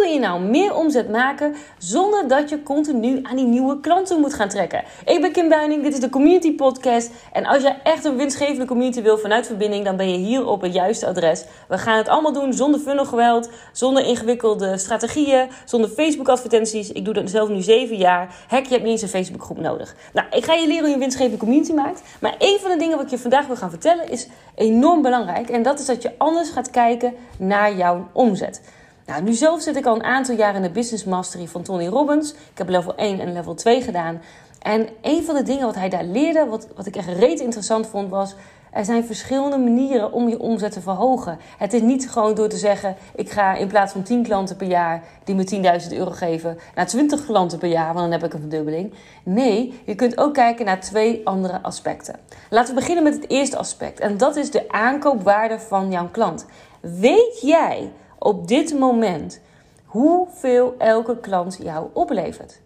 kun je nou meer omzet maken zonder dat je continu aan die nieuwe klanten moet gaan trekken? Ik ben Kim Buining, dit is de Community Podcast. En als je echt een winstgevende community wil vanuit verbinding, dan ben je hier op het juiste adres. We gaan het allemaal doen zonder funnelgeweld, zonder ingewikkelde strategieën, zonder Facebook-advertenties. Ik doe dat zelf nu zeven jaar. Hek, je hebt niet eens een Facebookgroep nodig. Nou, ik ga je leren hoe je een winstgevende community maakt. Maar een van de dingen wat ik je vandaag wil gaan vertellen is enorm belangrijk. En dat is dat je anders gaat kijken naar jouw omzet. Nou, nu zelf zit ik al een aantal jaar in de Business Mastery van Tony Robbins. Ik heb level 1 en level 2 gedaan. En een van de dingen wat hij daar leerde, wat, wat ik echt reet interessant vond, was... Er zijn verschillende manieren om je omzet te verhogen. Het is niet gewoon door te zeggen: ik ga in plaats van 10 klanten per jaar die me 10.000 euro geven, naar 20 klanten per jaar, want dan heb ik een verdubbeling. Nee, je kunt ook kijken naar twee andere aspecten. Laten we beginnen met het eerste aspect, en dat is de aankoopwaarde van jouw klant. Weet jij op dit moment hoeveel elke klant jou oplevert?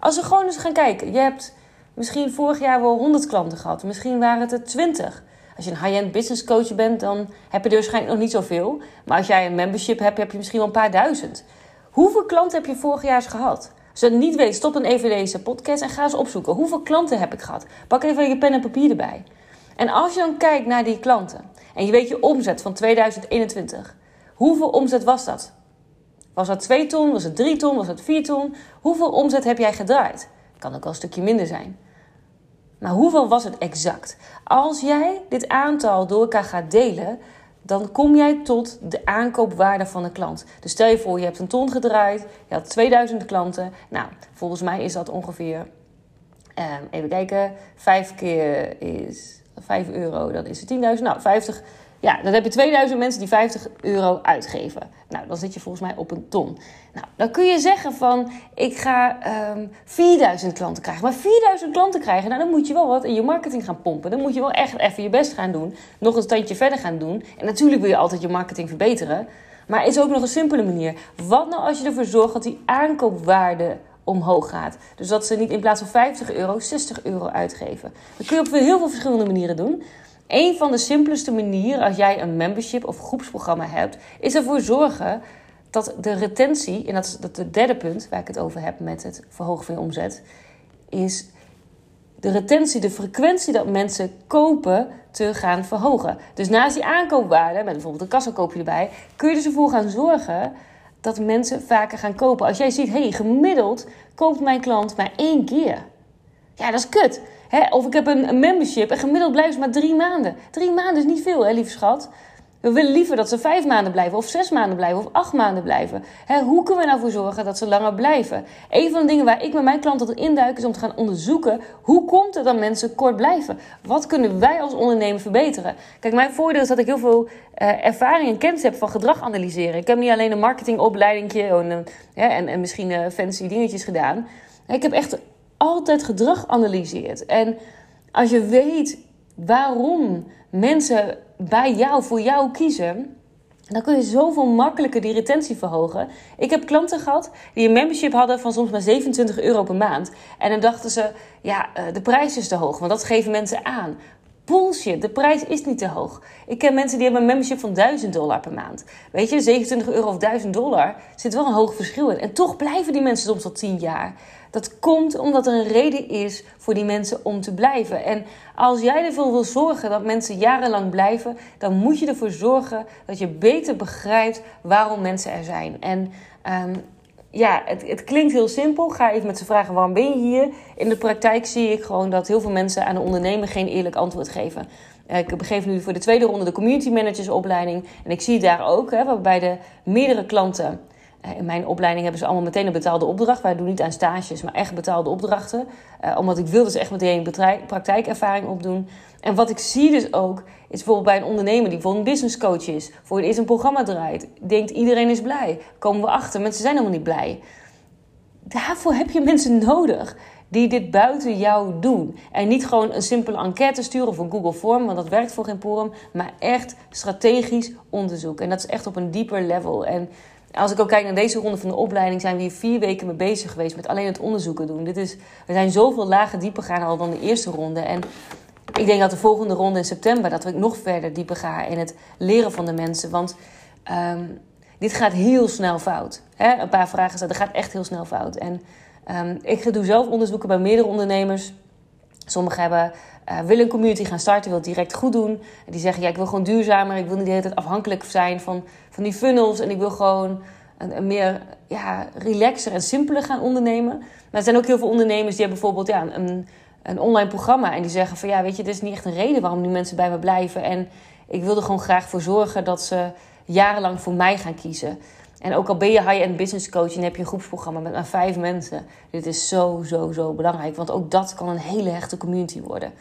Als we gewoon eens gaan kijken, je hebt misschien vorig jaar wel 100 klanten gehad, misschien waren het er 20. Als je een high-end business coach bent, dan heb je er waarschijnlijk nog niet zoveel. Maar als jij een membership hebt, heb je misschien wel een paar duizend. Hoeveel klanten heb je vorig jaar eens gehad? Als je het niet weet, stop dan even deze podcast en ga eens opzoeken. Hoeveel klanten heb ik gehad? Pak even je pen en papier erbij. En als je dan kijkt naar die klanten en je weet je omzet van 2021, hoeveel omzet was dat? Was dat 2 ton? Was het 3 ton? Was het 4 ton? Hoeveel omzet heb jij gedraaid? Kan ook wel een stukje minder zijn. Maar hoeveel was het exact? Als jij dit aantal door elkaar gaat delen, dan kom jij tot de aankoopwaarde van een klant. Dus stel je voor, je hebt een ton gedraaid, je had 2000 klanten. Nou, volgens mij is dat ongeveer, ehm, even kijken, 5 keer is 5 euro, dan is het 10.000. Nou, 50 ja, dan heb je 2000 mensen die 50 euro uitgeven. Nou, dan zit je volgens mij op een ton. Nou, dan kun je zeggen van, ik ga um, ehm, 4000 klanten krijgen. Maar 4000 klanten krijgen, nou, dan moet je wel wat in je marketing gaan pompen. Dan moet je wel echt even je best gaan doen. Nog een standje verder gaan doen. En natuurlijk wil je altijd je marketing verbeteren. Maar is ook nog een simpele manier. Wat nou als je ervoor zorgt dat die aankoopwaarde omhoog gaat. Dus dat ze niet in plaats van 50 euro 60 euro uitgeven. Dat kun je op heel veel verschillende manieren doen. Een van de simpelste manieren als jij een membership of groepsprogramma hebt, is ervoor zorgen dat de retentie, en dat is het derde punt waar ik het over heb met het verhogen van je omzet, is de retentie, de frequentie dat mensen kopen, te gaan verhogen. Dus naast die aankoopwaarde, met bijvoorbeeld een kassakoopje erbij, kun je ervoor gaan zorgen dat mensen vaker gaan kopen. Als jij ziet, hey, gemiddeld koopt mijn klant maar één keer. Ja, dat is kut of ik heb een, membership en gemiddeld blijven ze maar drie maanden. Drie maanden is niet veel, hè, lieve schat. We willen liever dat ze vijf maanden blijven, of zes maanden blijven, of acht maanden blijven. hoe kunnen we nou voor zorgen dat ze langer blijven? Een van de dingen waar ik met mijn klanten in induik is om te gaan onderzoeken hoe komt het dat mensen kort blijven? Wat kunnen wij als ondernemer verbeteren? Kijk, mijn voordeel is dat ik heel veel uh, ervaring en kennis heb van gedrag analyseren. Ik heb niet alleen een marketingopleiding en, en, en misschien uh, fancy dingetjes gedaan. Ik heb echt altijd gedrag analyseert. En als je weet waarom mensen bij jou, voor jou kiezen, dan kun je zoveel makkelijker die retentie verhogen. Ik heb klanten gehad die een membership hadden van soms maar 27 euro per maand. En dan dachten ze, ja, eh, de prijs is te hoog, want dat geven mensen aan. Bullshit, de prijs is niet te hoog. Ik ken mensen die hebben een membership van 1000 dollar per maand. Weet je, 27 euro of 1000 dollar zit wel een hoog verschil in. En toch blijven die mensen soms tot 10 jaar. Dat komt omdat er een reden is voor die mensen om te blijven. En als jij ervoor wil zorgen dat mensen jarenlang blijven, dan moet je ervoor zorgen dat je beter begrijpt waarom mensen er zijn. En um, ja, het, het, klinkt heel simpel. Ga even met ze vragen waarom ben je hier. In de praktijk zie ik gewoon dat heel veel mensen aan de ondernemer geen eerlijk antwoord geven. Ik begeef nu voor de tweede ronde de community managers opleiding. En ik zie daar ook, hè, waarbij de meerdere klanten in mijn opleiding hebben ze allemaal meteen een betaalde opdracht. Wij doen niet aan stages, maar echt betaalde opdrachten. Uh, omdat ik wil dus echt meteen praktijkervaring opdoen. En wat ik zie dus ook, is bijvoorbeeld bij een ondernemer die bijvoorbeeld een business coach is. Voor het eerst een programma draait. Denkt iedereen is blij. Komen we achter, mensen zijn helemaal niet blij. Daarvoor heb je mensen nodig die dit buiten jou doen. En niet gewoon een simpele enquête sturen of een Google Form, want dat werkt voor geen porum. Maar echt strategisch onderzoek. En dat is echt op een dieper level. En als ik ook kijk naar deze ronde van de opleiding, zijn we hier vier weken mee bezig geweest met alleen het onderzoeken doen. Dit is, we zijn zoveel lager dieper gaan al dan de eerste ronde. En ik denk dat de volgende ronde in september, dat we nog verder dieper gaan in het leren van de mensen. Want um, dit gaat heel snel fout. Hè? Een paar vragen stellen, dat gaat echt heel snel fout. En um, ik doe zelf onderzoeken bij meerdere ondernemers. Sommigen hebben, uh, willen een community gaan starten, willen het direct goed doen. En die zeggen, ja, ik wil gewoon duurzamer. Ik wil niet de hele tijd afhankelijk zijn van, van die funnels. En ik wil gewoon een, een meer ja, relaxer en simpeler gaan ondernemen. Maar er zijn ook heel veel ondernemers die hebben bijvoorbeeld ja, een, een online programma. En die zeggen van, ja, weet je, dit is niet echt een reden waarom nu mensen bij me blijven. En ik wil er gewoon graag voor zorgen dat ze jarenlang voor mij gaan kiezen. En ook al ben je high-end business coach en heb je een groepsprogramma met maar vijf mensen. Dit is zo, zo, zo belangrijk. Want ook dat kan een hele hechte community worden.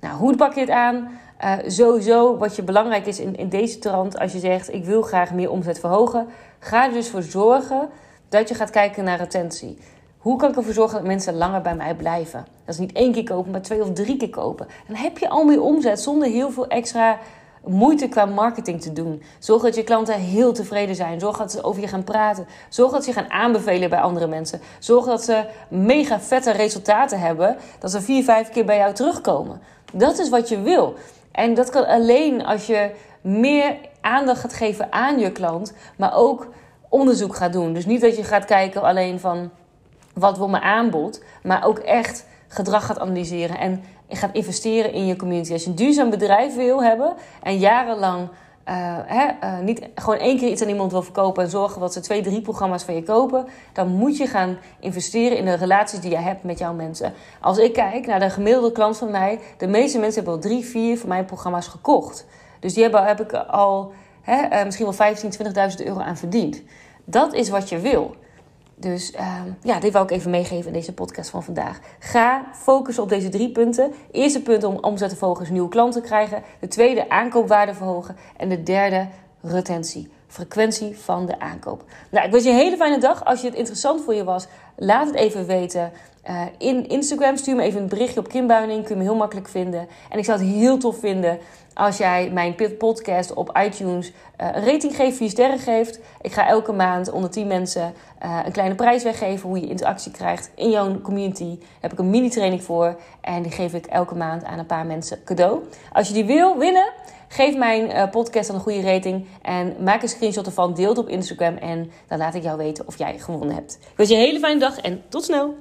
Nou, hoe pak je het aan? Uh, sowieso, wat je belangrijk is in, in deze trant, als je zegt: Ik wil graag meer omzet verhogen, ga er dus voor zorgen dat je gaat kijken naar retentie. Hoe kan ik ervoor zorgen dat mensen langer bij mij blijven? Dat is niet één keer kopen, maar twee of drie keer kopen. Dan heb je al meer omzet zonder heel veel extra moeite qua marketing te doen. Zorg dat je klanten heel tevreden zijn. Zorg dat ze over je gaan praten. Zorg dat ze je gaan aanbevelen bij andere mensen. Zorg dat ze mega vette resultaten hebben. Dat ze vier, vijf keer bij jou terugkomen. Dat is wat je wil. En dat kan alleen als je meer aandacht gaat geven aan je klant, maar ook onderzoek gaat doen. Dus niet dat je gaat kijken alleen van wat wil mijn aanbod, maar ook echt gedrag gaat analyseren en gaat investeren in je community. Als je een duurzaam bedrijf wil hebben en jarenlang uh, hè, uh, niet gewoon één keer iets aan iemand wil verkopen en zorgen dat ze twee, drie programma's van je kopen, dan moet je gaan investeren in de relaties die je hebt met jouw mensen. Als ik kijk naar de gemiddelde klant van mij, de meeste mensen hebben al drie, vier van mijn programma's gekocht. Dus die hebben, heb ik al hè, uh, misschien wel 15.000, 20.000 euro aan verdiend. Dat is wat je wil. Dus uh, ja, dit wou ik even meegeven in deze podcast van vandaag. Ga focussen op deze drie punten. Eerste punt om omzet te verhogen nieuwe klanten krijgen. De tweede aankoopwaarde verhogen. En de derde retentie. Frequentie van de aankoop. Nou, ik wens je een hele fijne dag. Als je het interessant voor je was, laat het even weten. Uh, in Instagram stuur me even een berichtje op Kim Buining. Kun je me heel makkelijk vinden. En ik zou het heel tof vinden als jij mijn podcast op iTunes uh, een rating geeft, vier sterren geeft. Ik ga elke maand onder 10 mensen uh, een kleine prijs weggeven. Hoe je interactie krijgt in jouw community. Daar heb ik een mini-training voor. En die geef ik elke maand aan een paar mensen cadeau. Als je die wil winnen, geef mijn podcast dan een goede rating. En maak een screenshot ervan. Deel het op Instagram. En dan laat ik jou weten of jij gewonnen hebt. Ik wens je een hele fijne dag en tot snel.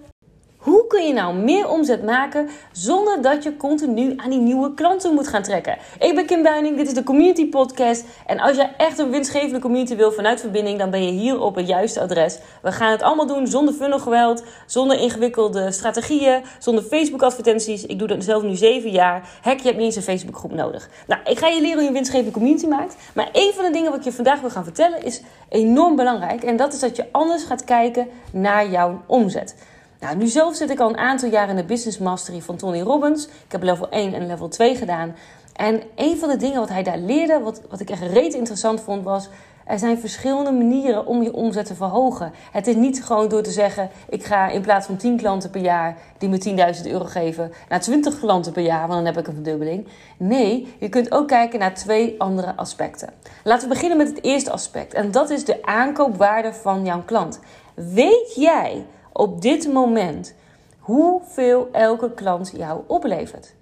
Hoe kun je nou meer omzet maken zonder dat je continu aan die nieuwe klanten moet gaan trekken? Ik ben Kim Buining, dit is de Community Podcast. En als je echt een winstgevende community wil vanuit verbinding, dan ben je hier op het juiste adres. We gaan het allemaal doen zonder funnelgeweld, zonder ingewikkelde strategieën, zonder Facebook-advertenties. Ik doe dat zelf nu zeven jaar. Hek, je hebt niet eens een Facebookgroep nodig. Nou, ik ga je leren hoe je een winstgevende community maakt. Maar een van de dingen wat ik je vandaag wil gaan vertellen is enorm belangrijk. En dat is dat je anders gaat kijken naar jouw omzet. Nou, nu zelf zit ik al een aantal jaar in de Business Mastery van Tony Robbins. Ik heb level 1 en level 2 gedaan. En een van de dingen wat hij daar leerde, wat, wat ik echt reet interessant vond, was... Er zijn verschillende manieren om je omzet te verhogen. Het is niet gewoon door te zeggen: ik ga in plaats van 10 klanten per jaar die me 10.000 euro geven, naar 20 klanten per jaar, want dan heb ik een verdubbeling. Nee, je kunt ook kijken naar twee andere aspecten. Laten we beginnen met het eerste aspect, en dat is de aankoopwaarde van jouw klant. Weet jij op dit moment hoeveel elke klant jou oplevert.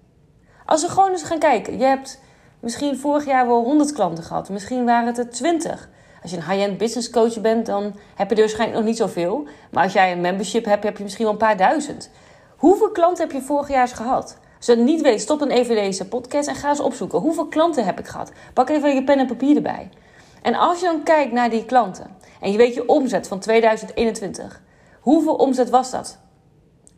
Als we gewoon eens gaan kijken, je hebt misschien vorig jaar wel 100 klanten gehad, misschien waren het er 20. Als je een high-end business coach bent, dan heb je er waarschijnlijk nog niet zoveel. Maar als jij een membership hebt, heb je misschien wel een paar duizend. Hoeveel klanten heb je vorig jaar gehad? Als je het niet weet, stop dan even deze podcast en ga eens opzoeken. Hoeveel klanten heb ik gehad? Pak even je pen en papier erbij. En als je dan kijkt naar die klanten en je weet je omzet van 2021, Hoeveel omzet was dat?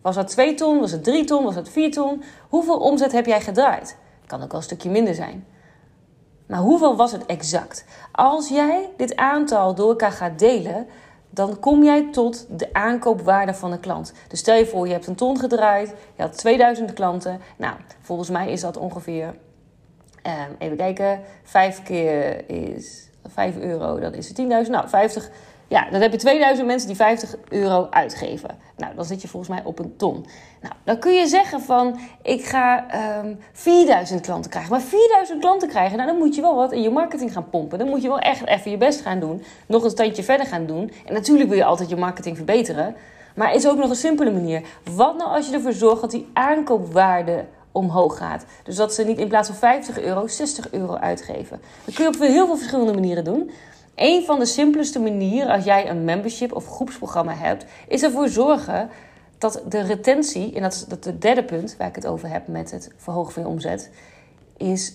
Was dat 2 ton? Was het 3 ton? Was het 4 ton? Hoeveel omzet heb jij gedraaid? Kan ook wel een stukje minder zijn. Maar hoeveel was het exact? Als jij dit aantal door elkaar gaat delen, dan kom jij tot de aankoopwaarde van de klant. Dus stel je voor, je hebt een ton gedraaid, je had 2000 klanten. Nou, volgens mij is dat ongeveer, ehm, even kijken, 5 keer is 5 euro, dan is het 10.000. Nou, 50 ja, dan heb je 2000 mensen die 50 euro uitgeven. Nou, dan zit je volgens mij op een ton. Nou, dan kun je zeggen van, ik ga um, ehm, 4000 klanten krijgen. Maar 4000 klanten krijgen, nou, dan moet je wel wat in je marketing gaan pompen. Dan moet je wel echt even je best gaan doen. Nog een standje verder gaan doen. En natuurlijk wil je altijd je marketing verbeteren. Maar is ook nog een simpele manier. Wat nou als je ervoor zorgt dat die aankoopwaarde omhoog gaat. Dus dat ze niet in plaats van 50 euro 60 euro uitgeven. Dat kun je op heel veel verschillende manieren doen. Een van de simpelste manieren als jij een membership of groepsprogramma hebt, is ervoor zorgen dat de retentie, en dat is het derde punt waar ik het over heb met het verhogen van je omzet, is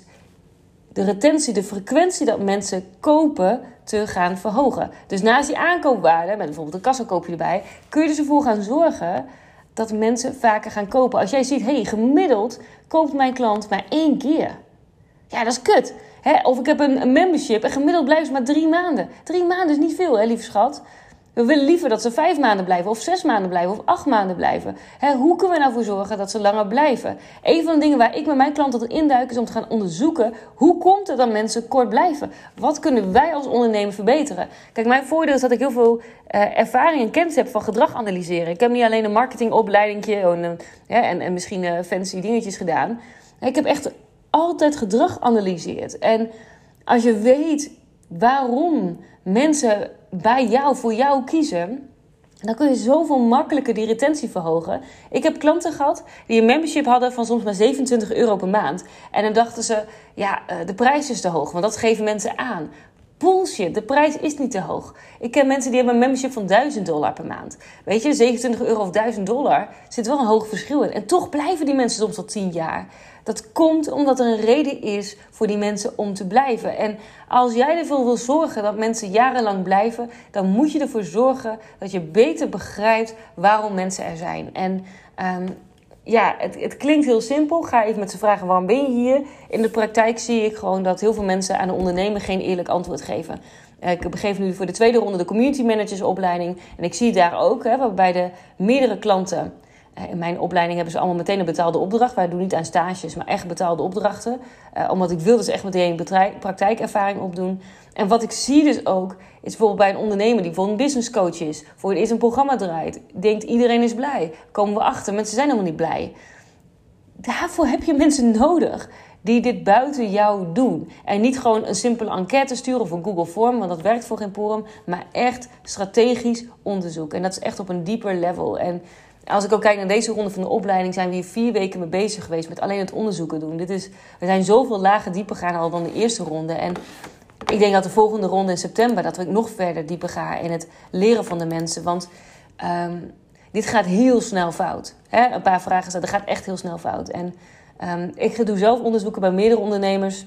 de retentie, de frequentie dat mensen kopen, te gaan verhogen. Dus naast die aankoopwaarde, met bijvoorbeeld een kassakoopje erbij, kun je dus ervoor gaan zorgen dat mensen vaker gaan kopen. Als jij ziet, hey, gemiddeld koopt mijn klant maar één keer. Ja, dat is kut. Of ik heb een, membership en gemiddeld blijven ze maar drie maanden. Drie maanden is niet veel, hè, lieve schat. We willen liever dat ze vijf maanden blijven, of zes maanden blijven, of acht maanden blijven. hoe kunnen we nou voor zorgen dat ze langer blijven? Een van de dingen waar ik met mijn klanten in induik is om te gaan onderzoeken hoe komt het dat mensen kort blijven? Wat kunnen wij als ondernemer verbeteren? Kijk, mijn voordeel is dat ik heel veel uh, ervaring en kennis heb van gedrag analyseren. Ik heb niet alleen een marketingopleiding en, en, en misschien uh, fancy dingetjes gedaan. Ik heb echt altijd gedrag analyseert. En als je weet waarom mensen bij jou, voor jou kiezen, dan kun je zoveel makkelijker die retentie verhogen. Ik heb klanten gehad die een membership hadden van soms maar 27 euro per maand. En dan dachten ze, ja, eh, de prijs is te hoog, want dat geven mensen aan. Bullshit, de prijs is niet te hoog. Ik ken mensen die hebben een membership van 1000 dollar per maand. Weet je, 27 euro of 1000 dollar zit wel een hoog verschil in. En toch blijven die mensen soms tot 10 jaar. Dat komt omdat er een reden is voor die mensen om te blijven. En als jij ervoor wil zorgen dat mensen jarenlang blijven, dan moet je ervoor zorgen dat je beter begrijpt waarom mensen er zijn. En um, ja, het, het, klinkt heel simpel. Ga even met ze vragen waarom ben je hier. In de praktijk zie ik gewoon dat heel veel mensen aan de ondernemer geen eerlijk antwoord geven. Eh, ik begeef nu voor de tweede ronde de community managers opleiding. En ik zie daar ook, hè, waarbij de meerdere klanten in mijn opleiding hebben ze allemaal meteen een betaalde opdracht. Wij doen niet aan stages, maar echt betaalde opdrachten. Uh, omdat ik wil dus echt meteen praktijkervaring opdoen. En wat ik zie dus ook, is bijvoorbeeld bij een ondernemer die bijvoorbeeld een business coach is. Voor het eerst een programma draait. Denkt iedereen is blij. Komen we achter, mensen zijn helemaal niet blij. Daarvoor heb je mensen nodig die dit buiten jou doen. En niet gewoon een simpele enquête sturen of een Google Form, want dat werkt voor geen porum. Maar echt strategisch onderzoek. En dat is echt op een dieper level. En als ik ook kijk naar deze ronde van de opleiding, zijn we hier vier weken mee bezig geweest met alleen het onderzoeken doen. Dit is, we zijn zoveel lager dieper gaan al dan de eerste ronde. En ik denk dat de volgende ronde in september, dat we nog verder dieper gaan in het leren van de mensen. Want um, dit gaat heel snel fout. Hè? Een paar vragen stellen, dat gaat echt heel snel fout. En um, ik doe zelf onderzoeken bij meerdere ondernemers.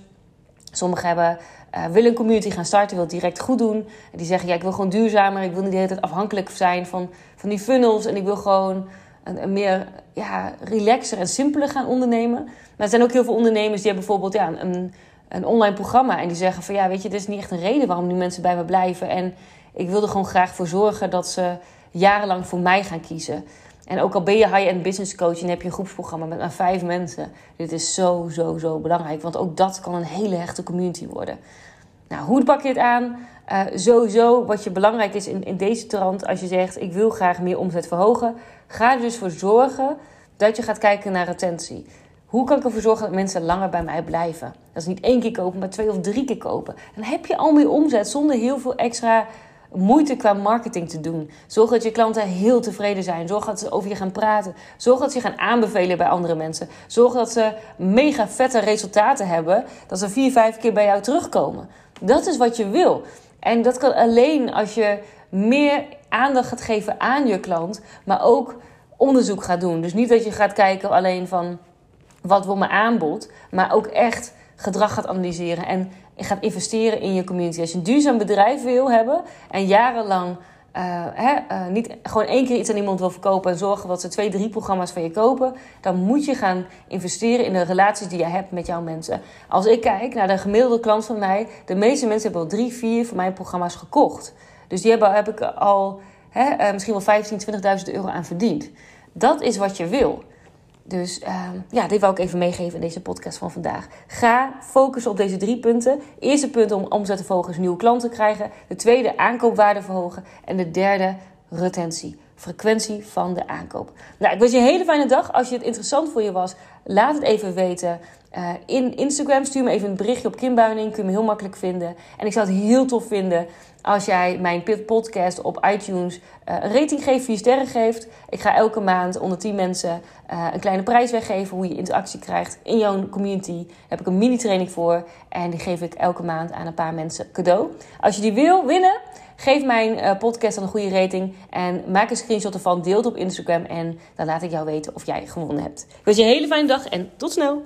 Sommigen hebben, uh, willen een community gaan starten, wil het direct goed doen. En die zeggen, ja, ik wil gewoon duurzamer. Ik wil niet de hele tijd afhankelijk zijn van, van die funnels. En ik wil gewoon een, meer ja, relaxer en simpeler gaan ondernemen. Maar er zijn ook heel veel ondernemers die hebben bijvoorbeeld ja, een, een online programma. En die zeggen van, ja, weet je, dit is niet echt een reden waarom nu mensen bij me blijven. En ik wil er gewoon graag voor zorgen dat ze jarenlang voor mij gaan kiezen. En ook al ben je high-end business coach en heb je een groepsprogramma met maar vijf mensen. Dit is zo, zo, zo belangrijk. Want ook dat kan een hele hechte community worden. Nou, hoe pak je het aan? Uh, sowieso, wat je belangrijk is in, in deze trant, als je zegt: Ik wil graag meer omzet verhogen, ga er dus voor zorgen dat je gaat kijken naar retentie. Hoe kan ik ervoor zorgen dat mensen langer bij mij blijven? Dat is niet één keer kopen, maar twee of drie keer kopen. Dan heb je al meer omzet zonder heel veel extra moeite qua marketing te doen. Zorg dat je klanten heel tevreden zijn. Zorg dat ze over je gaan praten. Zorg dat ze gaan aanbevelen bij andere mensen. Zorg dat ze mega vette resultaten hebben. Dat ze vier, vijf keer bij jou terugkomen. Dat is wat je wil. En dat kan alleen als je meer aandacht gaat geven aan je klant, maar ook onderzoek gaat doen. Dus niet dat je gaat kijken alleen van wat wil mijn aanbod, maar ook echt gedrag gaat analyseren en gaat investeren in je community. Als je een duurzaam bedrijf wil hebben en jarenlang uh, hè, uh, niet gewoon één keer iets aan iemand wil verkopen en zorgen dat ze twee, drie programma's van je kopen, dan moet je gaan investeren in de relaties die je hebt met jouw mensen. Als ik kijk naar de gemiddelde klant van mij, de meeste mensen hebben al drie, vier van mijn programma's gekocht. Dus die hebben, heb ik al hè, uh, misschien wel 15.000, 20.000 euro aan verdiend. Dat is wat je wil. Dus uh, ja, dit wou ik even meegeven in deze podcast van vandaag. Ga focussen op deze drie punten. Eerste punt om omzet te verhogen is nieuwe klanten krijgen. De tweede aankoopwaarde verhogen. En de derde retentie. Frequentie van de aankoop. Nou, ik wens je een hele fijne dag. Als je het interessant voor je was, laat het even weten. Uh, in Instagram stuur me even een berichtje op Kim Buining. Kun je me heel makkelijk vinden. En ik zou het heel tof vinden als jij mijn podcast op iTunes uh, een rating geeft, 4 sterren geeft. Ik ga elke maand onder 10 mensen uh, een kleine prijs weggeven. Hoe je interactie krijgt in jouw community. Daar heb ik een mini training voor. En die geef ik elke maand aan een paar mensen cadeau. Als je die wil winnen, geef mijn uh, podcast dan een goede rating. En maak een screenshot ervan. Deel het op Instagram. En dan laat ik jou weten of jij gewonnen hebt. Ik wens je een hele fijne dag en tot snel.